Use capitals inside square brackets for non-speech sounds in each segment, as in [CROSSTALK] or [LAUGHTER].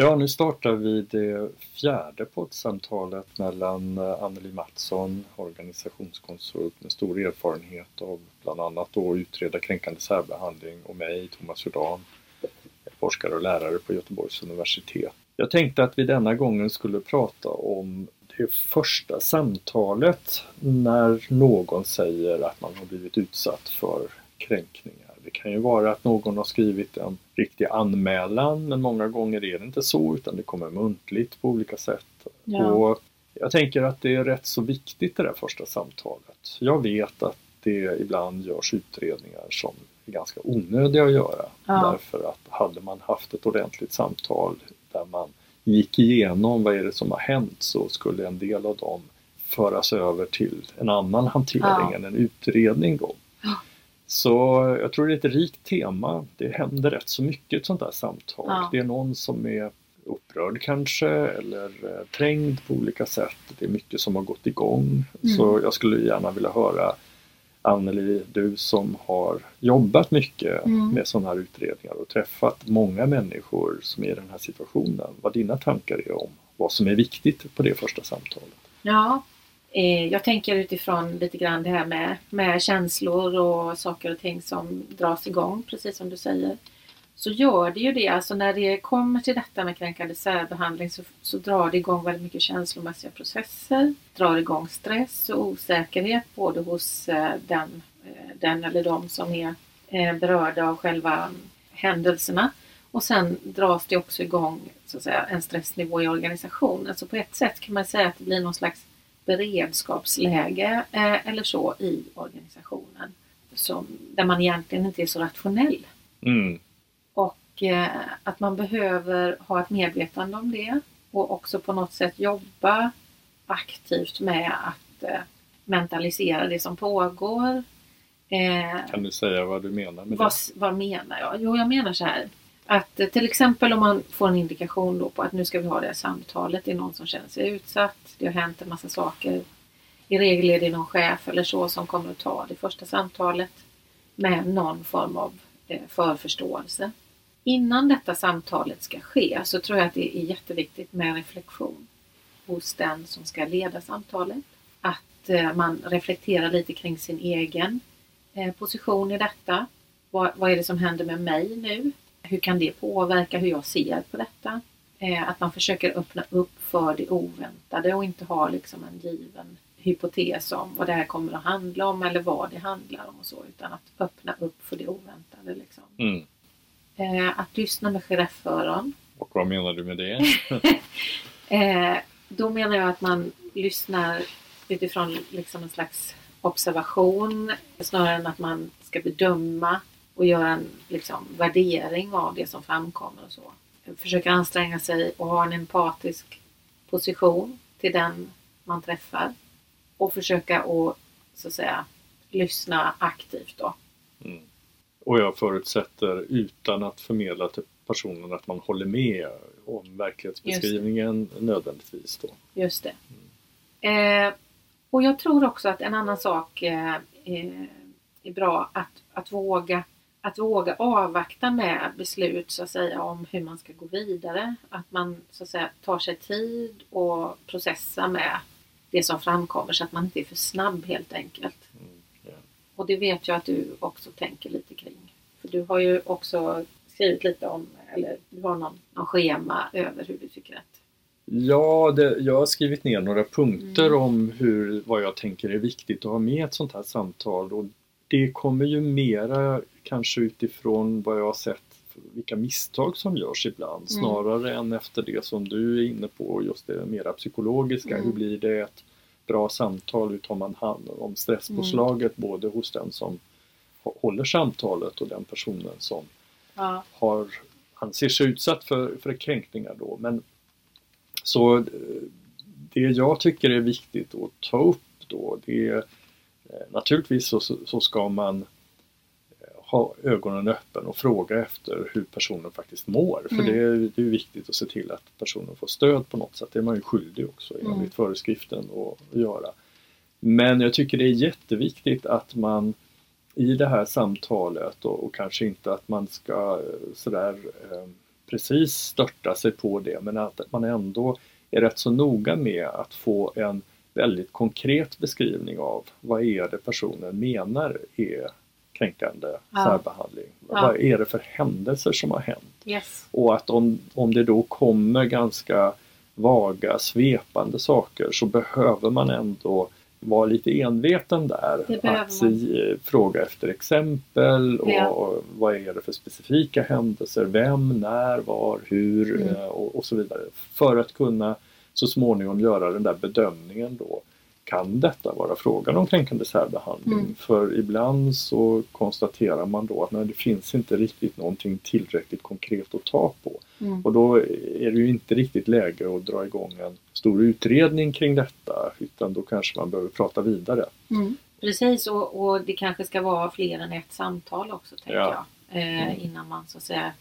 Ja, nu startar vi det fjärde poddsamtalet mellan eh, Anneli Mattsson, organisationskonsult med stor erfarenhet av bland annat att utreda kränkande särbehandling och mig, Thomas Jordan, forskare och lärare på Göteborgs universitet. Jag tänkte att vi denna gången skulle prata om det första samtalet när någon säger att man har blivit utsatt för kränkningar. Kan ju vara att någon har skrivit en riktig anmälan men många gånger är det inte så utan det kommer muntligt på olika sätt. Ja. Och jag tänker att det är rätt så viktigt det där första samtalet. Jag vet att det ibland görs utredningar som är ganska onödiga att göra. Ja. Därför att hade man haft ett ordentligt samtal där man gick igenom vad är det som har hänt så skulle en del av dem föras över till en annan hantering ja. än en utredning då. Så jag tror det är ett rikt tema. Det händer rätt så mycket ett sånt där samtal. Ja. Det är någon som är upprörd kanske eller eh, trängd på olika sätt. Det är mycket som har gått igång. Mm. Så jag skulle gärna vilja höra Anneli, du som har jobbat mycket mm. med sådana här utredningar och träffat många människor som är i den här situationen. Vad dina tankar är om vad som är viktigt på det första samtalet. Ja, Eh, jag tänker utifrån lite grann det här med, med känslor och saker och ting som dras igång, precis som du säger. Så gör det ju det, alltså när det kommer till detta med kränkande särbehandling så, så drar det igång väldigt mycket känslomässiga processer, drar igång stress och osäkerhet både hos eh, den, eh, den eller de som är eh, berörda av själva händelserna. Och sen dras det också igång så att säga, en stressnivå i organisationen. Så på ett sätt kan man säga att det blir någon slags beredskapsläge eh, eller så i organisationen. Som, där man egentligen inte är så rationell. Mm. Och eh, att man behöver ha ett medvetande om det och också på något sätt jobba aktivt med att eh, mentalisera det som pågår. Kan du säga vad du menar med vad, det? Vad menar jag? Jo, jag menar så här. Att eh, till exempel om man får en indikation då på att nu ska vi ha det här samtalet. Det är någon som känner sig utsatt. Det har hänt en massa saker. I regel är det någon chef eller så som kommer att ta det första samtalet med någon form av eh, förförståelse. Innan detta samtalet ska ske så tror jag att det är jätteviktigt med reflektion hos den som ska leda samtalet. Att eh, man reflekterar lite kring sin egen position i detta. Vad, vad är det som händer med mig nu? Hur kan det påverka hur jag ser på detta? Eh, att man försöker öppna upp för det oväntade och inte ha liksom en given hypotes om vad det här kommer att handla om eller vad det handlar om och så utan att öppna upp för det oväntade. Liksom. Mm. Eh, att lyssna med girafföron. Och vad menar du med det? [LAUGHS] eh, då menar jag att man lyssnar utifrån liksom en slags observation snarare än att man ska bedöma och göra en liksom, värdering av det som framkommer och så. Försöka anstränga sig och ha en empatisk position till den man träffar och försöka att så att säga lyssna aktivt då. Mm. Och jag förutsätter utan att förmedla till personen att man håller med om verklighetsbeskrivningen nödvändigtvis då. Just det. Mm. Eh, och jag tror också att en annan sak eh, är bra att, att våga att våga avvakta med beslut så att säga om hur man ska gå vidare. Att man så att säga tar sig tid och processar med det som framkommer så att man inte är för snabb helt enkelt. Mm, yeah. Och det vet jag att du också tänker lite kring. För du har ju också skrivit lite om, eller du har någon, någon schema över hur du tycker att Ja, det, jag har skrivit ner några punkter mm. om hur, vad jag tänker är viktigt att ha med ett sånt här samtal och det kommer ju mera kanske utifrån vad jag har sett vilka misstag som görs ibland mm. snarare än efter det som du är inne på, just det mera psykologiska. Mm. Hur blir det ett bra samtal? Hur tar man hand om stresspåslaget mm. både hos den som håller samtalet och den personen som ja. har, anser sig utsatt för, för kränkningar då. Men, så eh, det jag tycker är viktigt att ta upp då det är naturligtvis så, så ska man ha ögonen öppen och fråga efter hur personen faktiskt mår. För mm. det, är, det är viktigt att se till att personen får stöd på något sätt. Det är man ju skyldig också enligt mm. föreskriften att, att göra. Men jag tycker det är jätteviktigt att man i det här samtalet och, och kanske inte att man ska eh, sådär eh, precis störta sig på det men att man ändå är rätt så noga med att få en väldigt konkret beskrivning av vad är det personen menar är kränkande Ja. särbehandling. Ja. Vad är det för händelser som har hänt? Yes. Och att om, om det då kommer ganska vaga, svepande saker så behöver man ändå vara lite enveten där. Att man. i, fråga efter exempel och, Ja. och vad är det för specifika händelser, vem, när, var, hur Mm. eh, och, och så vidare. För att kunna så småningom göra den där bedömningen då. Kan detta vara frågan om kränkande särbehandling? Mm. För ibland så konstaterar man då att nej, det finns inte riktigt någonting tillräckligt konkret att ta på. Mm. Och då är det ju inte riktigt läge att dra igång en stor utredning kring detta utan då kanske man behöver prata vidare. Mm. Precis och, och det kanske ska vara fler än ett samtal också tänker Ja. jag. Eh, Mm. Innan man så att säga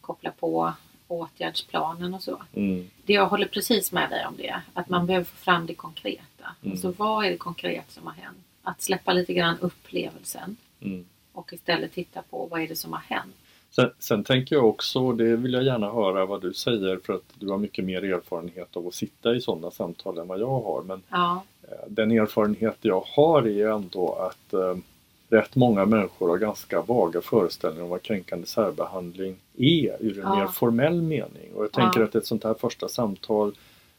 kopplar på åtgärdsplanen och så. Mm. Det jag håller precis med dig om det. Att man behöver få fram det konkreta. Mm. Alltså vad är det konkret som har hänt? Att släppa lite grann upplevelsen Mm. och istället titta på vad är det som har hänt. Sen, sen tänker jag också, och det vill jag gärna höra vad du säger för att du har mycket mer erfarenhet av att sitta i sådana samtal än vad jag har. Men Ja, eh, den erfarenhet jag har är ändå att eh, rätt många människor har ganska vaga föreställningar om vad kränkande särbehandling är ur en Ja. mer formell mening. Och jag tänker Ja. att ett sånt här första samtal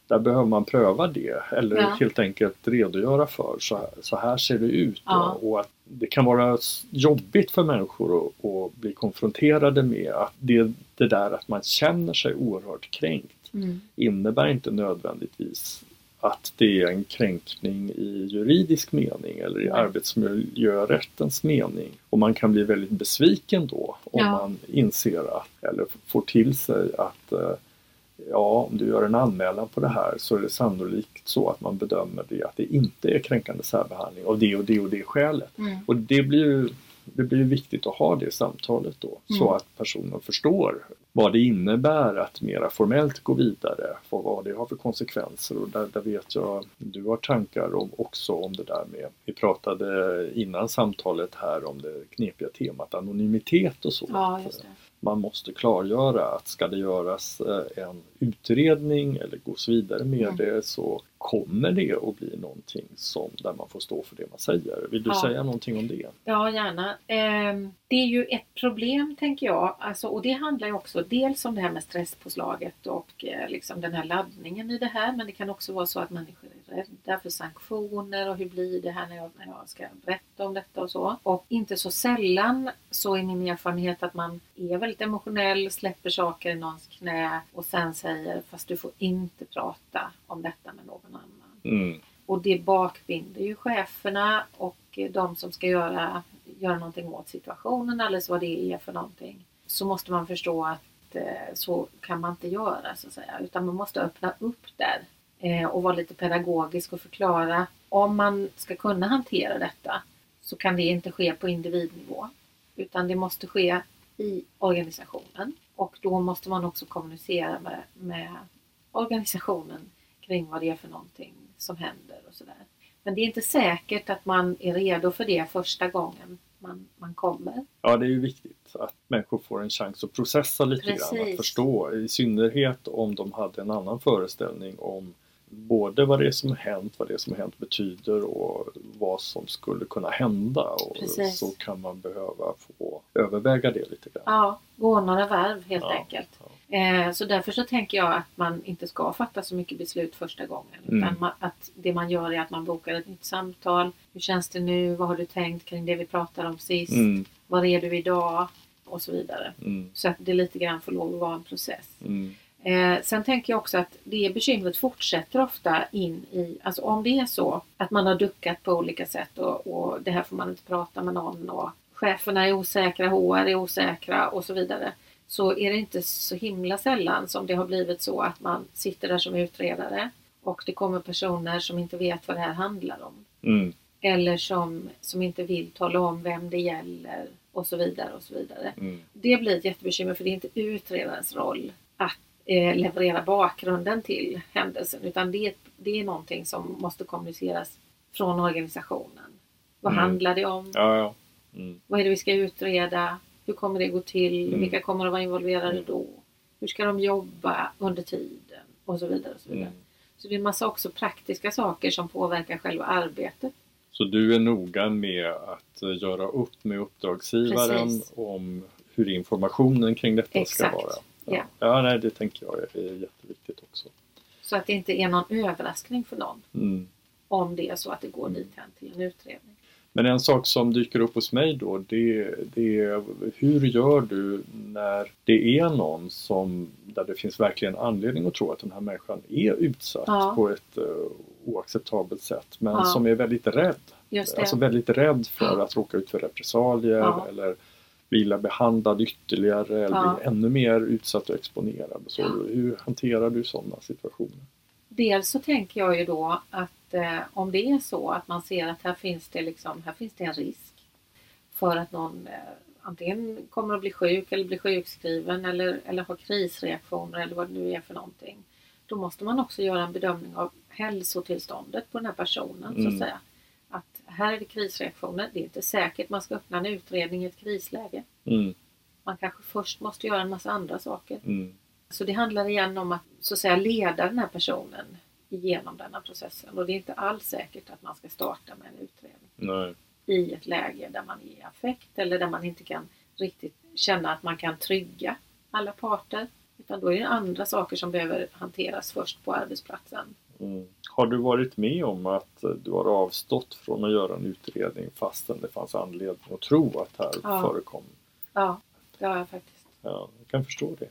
där behöver man pröva det eller Ja. helt enkelt redogöra för så här, så här ser det ut. Ja. Och, att det kan vara jobbigt för människor att, att bli konfronterade med att det, det där att man känner sig oerhört kränkt mm. innebär inte nödvändigtvis att det är en kränkning i juridisk mening eller i Nej. arbetsmiljörättens mening. Och man kan bli väldigt besviken då om Ja. man inser att, eller får till sig att eh, ja, om du gör en anmälan på det här så är det sannolikt så att man bedömer det att det inte är kränkande särbehandling av det och det och det skälet. Mm. Och det blir ju det blir viktigt att ha det samtalet då så Mm. att personen förstår vad det innebär att mera formellt gå vidare och vad det har för konsekvenser. Och där, där vet jag du har tankar om, också om det där med, vi pratade innan samtalet här om det knepiga temat anonymitet och så. Ja, man måste klargöra att ska det göras eh, en utredning eller gås vidare med Mm. det så kommer det att bli någonting som där man får stå för det man säger. Vill du Ja. säga någonting om det? Ja, gärna. Ehm, det är ju ett problem tänker jag. Alltså, och det handlar ju också dels om det här med stresspåslaget och eh, liksom den här laddningen i det här. Men det kan också vara så att människor är rädda för sanktioner och hur blir det här när jag, när jag ska berätta om detta och så. Och inte så sällan så är min erfarenhet att man är väldigt emotionell, släpper saker i någons knä och sen säger fast du får inte prata om detta med någon. Mm. Och det bakbinder ju cheferna och de som ska göra, göra någonting åt situationen, alldeles vad det är för någonting. Så måste man förstå att eh, så kan man inte göra så att säga. Utan man måste öppna upp där eh, och vara lite pedagogisk och förklara. Om man ska kunna hantera detta så kan det inte ske på individnivå. Utan det måste ske i organisationen. Och då måste man också kommunicera med, med organisationen kring vad det är för någonting som händer och sådär. Men det är inte säkert att man är redo för det första gången man, man kommer. Ja, det är ju viktigt att människor får en chans att processa lite grann, Precis. att förstå. I synnerhet om de hade en annan föreställning om både vad det är som har hänt, vad det är som hänt betyder och vad som skulle kunna hända. Och Precis. så kan man behöva få överväga det lite grann. Ja, gå några varv helt Ja, enkelt. Eh, så därför så tänker jag att man inte ska fatta så mycket beslut första gången. Mm. Utan man, att det man gör är att man bokar ett nytt samtal. Hur känns det nu? Vad har du tänkt kring det vi pratade om sist? Mm, Var är du idag? Och så vidare. mm, Så att det lite grann får lov att vara en process. mm, Eh, sen tänker jag också att det bekymret fortsätter ofta in i, alltså om det är så att man har duckat på olika sätt och, och det här får man inte prata med någon och cheferna är osäkra, HR är osäkra och så vidare. Så är det inte så himla sällan som det har blivit så att man sitter där som utredare och det kommer personer som inte vet vad det här handlar om. mm, Eller som, som inte vill tala om vem det gäller och så vidare och så vidare. mm. Det blir ett jättebekymmer för det är inte utredarens roll att eh, leverera bakgrunden till händelsen utan det, det är någonting som måste kommuniceras från organisationen. Vad Mm. handlar det om? Ja, ja. Mm, Vad är det vi ska utreda? Hur kommer det gå till? Mm. Vilka kommer att vara involverade Mm. då? Hur ska de jobba under tiden? Och så vidare. Och så vidare. Mm. Så det är en massa också praktiska saker som påverkar själva arbetet. Så du är noga med att göra upp med uppdragsgivaren Precis. om hur informationen kring detta Exakt, ska vara? ja. ja, nej, det tänker jag är jätteviktigt också. Så att det inte är någon överraskning för någon Mm. om det är så att det går dithän till en utredning. Men en sak som dyker upp hos mig då det, det är hur gör du när det är någon som där det finns verkligen anledning att tro att den här människan är utsatt Ja. på ett uh, oacceptabelt sätt men Ja. som är väldigt rädd. Alltså väldigt rädd för att råka ut för repressalier Ja. eller bli illa behandlad ytterligare eller bli ännu mer utsatt och exponerad. Så Ja. Hur hanterar du sådana situationer? Dels så tänker jag ju då att eh, om det är så att man ser att här finns det, liksom, här finns det en risk för att någon eh, antingen kommer att bli sjuk eller bli sjukskriven eller, eller har krisreaktioner eller vad det nu är för någonting. Då måste man också göra en bedömning av hälsotillståndet på den här personen. så Mm. att säga. Att här är det krisreaktioner. Det är inte säkert man ska öppna en utredning i ett krisläge. Mm, Man kanske först måste göra en massa andra saker. mm, Så det handlar igen om att så att säga leda den här personen igenom denna processen. Och det är inte alls säkert att man ska starta med en utredning nej. i ett läge där man är i affekt eller där man inte kan riktigt känna att man kan trygga alla parter. Utan då är det andra saker som behöver hanteras först på arbetsplatsen. Mm. Har du varit med om att du har avstått från att göra en utredning fastän det fanns anledning att tro att här Ja. förekom? Ja, det har jag faktiskt. Ja, jag kan förstå det.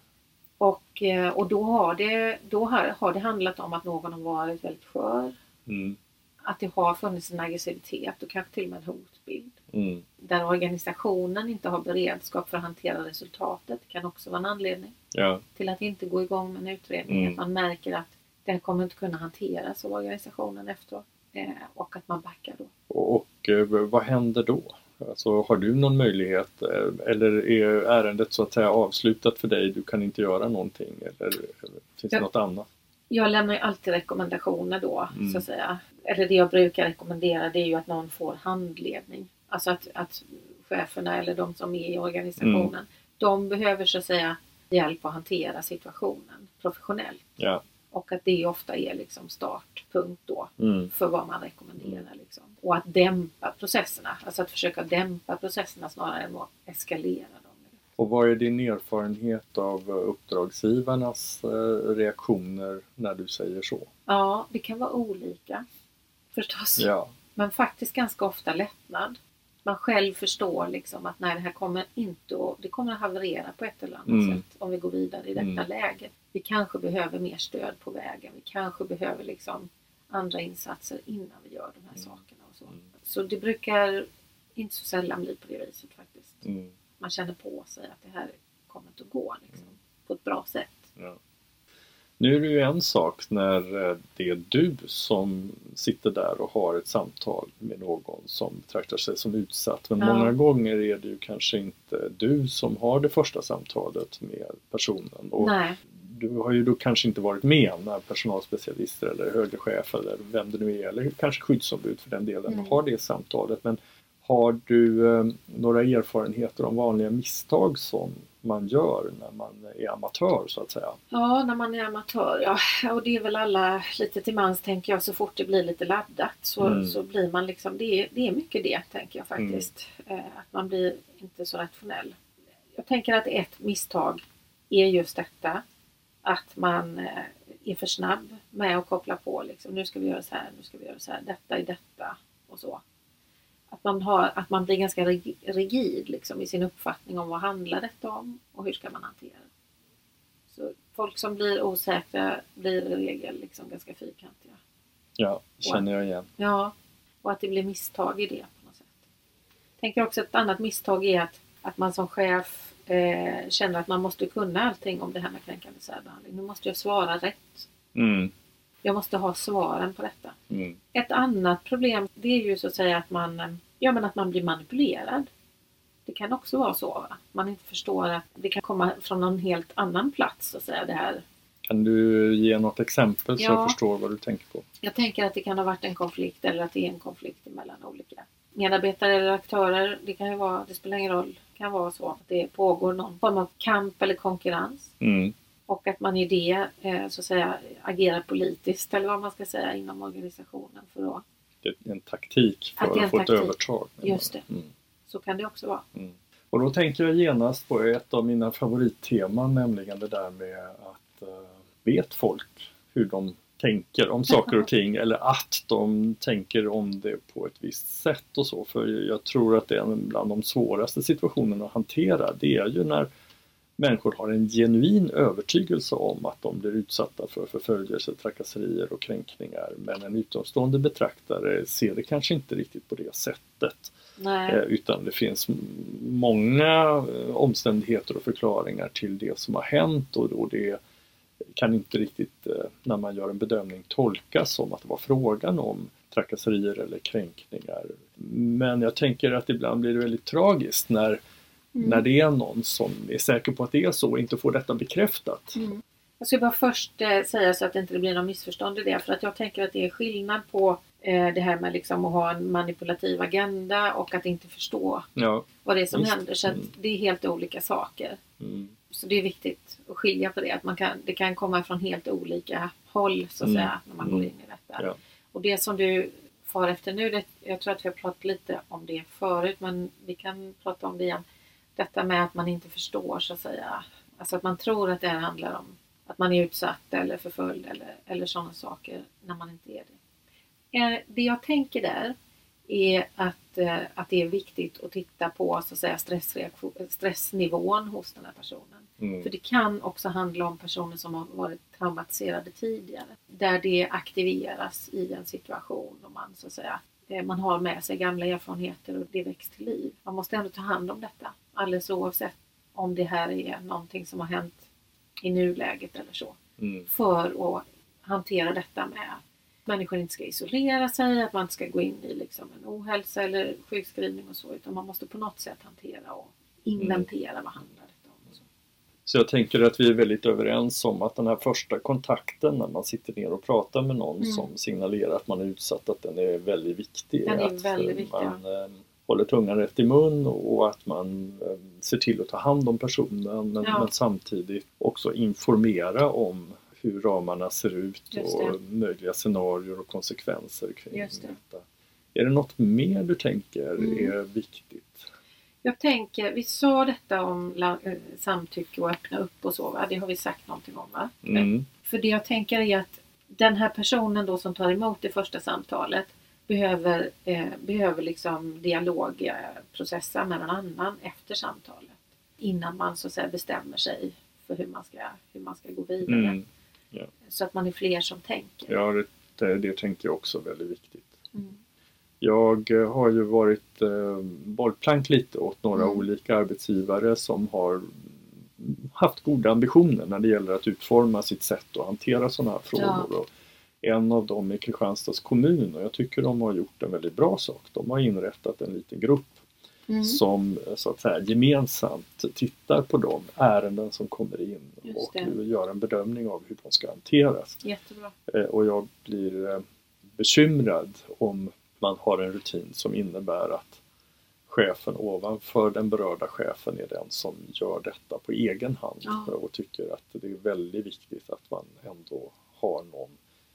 Och, eh, och då, har det, då har, har det handlat om att någon har varit väldigt skör. Mm, Att det har funnits en aggressivitet och kanske till och med en hotbild. mm, där organisationen inte har beredskap för att hantera resultatet kan också vara en anledning ja, till att inte gå igång med en utredning. Mm. Att man märker att det kommer inte kunna hanteras av organisationen efteråt eh, och att man backar då. och, och eh, vad händer då? Alltså, har du någon möjlighet eh, eller är ärendet så att säga avslutat för dig? Du kan inte göra någonting eller finns det något annat? Jag lämnar ju alltid rekommendationer då Mm. så att säga. Eller det jag brukar rekommendera det är ju att någon får handledning. Alltså att, att cheferna eller de som är i organisationen Mm. de behöver så att säga hjälp att hantera situationen professionellt. Ja. Och att det ofta är liksom startpunkt då Mm, för vad man rekommenderar. Liksom. Och att dämpa processerna, alltså att försöka dämpa processerna snarare än att eskalera dem. Och vad är din erfarenhet av eh, uppdragsgivarnas eh, reaktioner när du säger så? Ja, det kan vara olika förstås. Ja, Men faktiskt ganska ofta lättnad. Man själv förstår liksom att nej, det här kommer inte att, det kommer att haverera på ett eller annat Mm. sätt om vi går vidare i detta Mm. läge. Vi kanske behöver mer stöd på vägen. Vi kanske behöver liksom andra insatser innan vi gör de här Mm. sakerna. Och så. Mm. så det brukar inte så sällan bli på det viset faktiskt. mm, Man känner på sig att det här kommer inte att gå liksom, Mm. på ett bra sätt. ja. Nu är det ju en sak när eh, det är du som sitter där och har ett samtal med någon som betraktar sig som utsatt. Men Ja. många gånger är det ju kanske inte du som har det första samtalet med personen. Och Nej, du har ju då kanske inte varit med när personalspecialister eller högre chef eller vem det nu är, eller kanske skyddsombud för den delen, Mm. har det samtalet. Men har du eh, några erfarenheter om vanliga misstag som man gör när man är amatör så att säga? Ja, när man är amatör, ja. Och det är väl alla lite till mans tänker jag, så fort det blir lite laddat så, Mm. så blir man liksom, det är, det är mycket det tänker jag faktiskt. Eh, att man blir inte så rationell. Jag tänker att ett misstag är just detta att man eh, är för snabb med att koppla på liksom, nu ska vi göra så här, nu ska vi göra så här, detta är detta och så. Att man, har, att man blir ganska rig- rigid liksom, i sin uppfattning om vad handlar detta om och hur ska man hantera det. Så folk som blir osäkra blir i regel liksom ganska fyrkantiga. Ja, känner jag igen. Ja, och att det blir misstag i det på något sätt. Jag tänker också att ett annat misstag är att, att man som chef eh, känner att man måste kunna allting om det här med kränkande särbehandling. Nu måste jag svara rätt. Mm, Jag måste ha svaren på detta. mm, Ett annat problem det är ju så att säga att man, eh, ja, men att man blir manipulerad. Det kan också vara så. Va? Man inte förstår att det kan komma från någon helt annan plats. Så att säga, det här. Kan du ge något exempel så Ja. jag förstår vad du tänker på? Jag tänker att det kan ha varit en konflikt eller att det är en konflikt mellan olika medarbetare eller aktörer. Det kan ju vara, det spelar ingen roll, det kan vara så att det pågår någon form av kamp eller konkurrens. Mm, Och att man i det eh, så att säga agerar politiskt eller vad man ska säga inom organisationen för att Det är en taktik för Att att, få ett taktik. övertag. Just det. Mm. så kan det också vara. Mm. Och då tänker jag genast på ett av mina favoritteman, nämligen det där med att uh, vet folk hur de tänker om saker och ting eller att de tänker om det på ett visst sätt och så. För jag tror att det är en bland de svåraste situationerna att hantera. Det är ju när människor har en genuin övertygelse om att de blir utsatta för förföljelse, trakasserier och kränkningar. Men en utomstående betraktare ser det kanske inte riktigt på det sättet. Eh, Utan det finns många eh, omständigheter och förklaringar till det som har hänt och, och det kan inte riktigt, eh, när man gör en bedömning, tolkas som att det var frågan om trakasserier eller kränkningar. Men jag tänker att ibland blir det väldigt tragiskt när, Mm. när det är någon som är säker på att det är så och inte får detta bekräftat. Mm. Jag ska bara först eh, säga så att det inte blir någon missförstånd i det. För att jag tänker att det är skillnad på eh, det här med liksom att ha en manipulativ agenda och att inte förstå Ja. vad det är som Just. händer. Så Mm. det är helt olika saker. Mm. Så det är viktigt att skilja på det. Att man kan, det kan komma från helt olika håll så att Mm. säga när man går Mm. in i detta. Ja. Och det som du far efter nu, det, jag tror att vi har pratat lite om det förut men vi kan prata om det igen. Detta med att man inte förstår så att säga. Alltså att man tror att det handlar om att man är utsatt eller förföljd eller, eller sådana saker när man inte är det. Eh, Det jag tänker där är att, eh, att det är viktigt att titta på så att säga, stressnivån hos den här personen. Mm. För det kan också handla om personer som har varit traumatiserade tidigare. Där det aktiveras i en situation och man så att säga eh, man har med sig gamla erfarenheter och det väcks till liv. Man måste ändå ta hand om detta. Alldeles oavsett om det här är någonting som har hänt i nuläget eller så. Mm. För att hantera detta med att människor inte ska isolera sig, att man inte ska gå in i liksom en ohälsa eller sjukskrivning och så. Utan man måste på något sätt hantera och inventera vad handlar detta om. Och så. Så jag tänker att vi är väldigt överens om att den här första kontakten när man sitter ner och pratar med någon Mm. som signalerar att man är utsatt, att den är väldigt viktig. Den är att väldigt eh, viktig, man eh, håller tungan rätt i mun och att man eh, ser till att ta hand om personen men, Ja. men samtidigt också informera om hur ramarna ser ut och möjliga scenarier och konsekvenser kring det. detta. Är det något mer du tänker Mm. är viktigt? Jag tänker, vi sa detta om eh, samtycke och öppna upp och så, va? det har vi sagt någonting om va? Mm. För det jag tänker är att den här personen då som tar emot det första samtalet behöver, eh, behöver liksom dialogprocessa med någon annan efter samtalet. Innan man så att säga bestämmer sig för hur man ska, hur man ska gå vidare. Mm. Så att man är fler som tänker. Ja, det, det, det tänker jag också är väldigt viktigt. Mm. Jag eh, har ju varit eh, bollplank lite åt några Mm. olika arbetsgivare som har haft goda ambitioner när det gäller att utforma sitt sätt att hantera sådana här frågor. Och en av dem är Kristianstads kommun och jag tycker de har gjort en väldigt bra sak. De har inrättat en liten grupp Mm. som eh, så att säga gemensamt tittar på de ärenden som kommer in och gör en bedömning av hur de ska hanteras. Jättebra. Eh, Och jag blir bekymrad om man har en rutin som innebär att chefen ovanför den berörda chefen är den som gör detta på egen hand Ja. och tycker att det är väldigt viktigt att man ändå har någon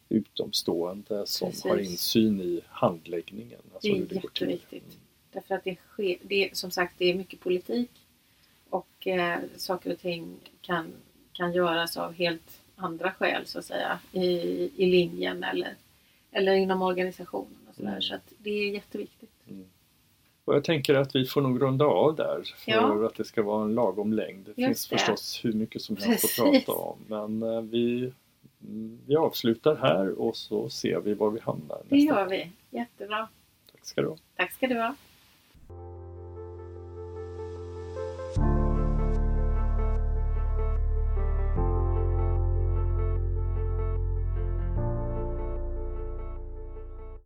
utomstående som Precis. har insyn i handläggningen. Alltså Det är hur det går till. jätteviktigt. Därför att det sker, det är, som sagt det är mycket politik och eh, saker och ting kan, kan göras av helt andra skäl så att säga i, i linjen eller, eller inom organisationen. Och så där. Mm. så att det är jätteviktigt. Mm. Och jag tänker att vi får nog runda av där för Ja. att det ska vara en lagom längd. Det Just finns det. förstås hur mycket som helst att prata om. Men eh, vi, mm, vi avslutar här och så ser vi var vi hamnar Det gör vi. Jättebra. Tack ska du ha. Tack ska du ha.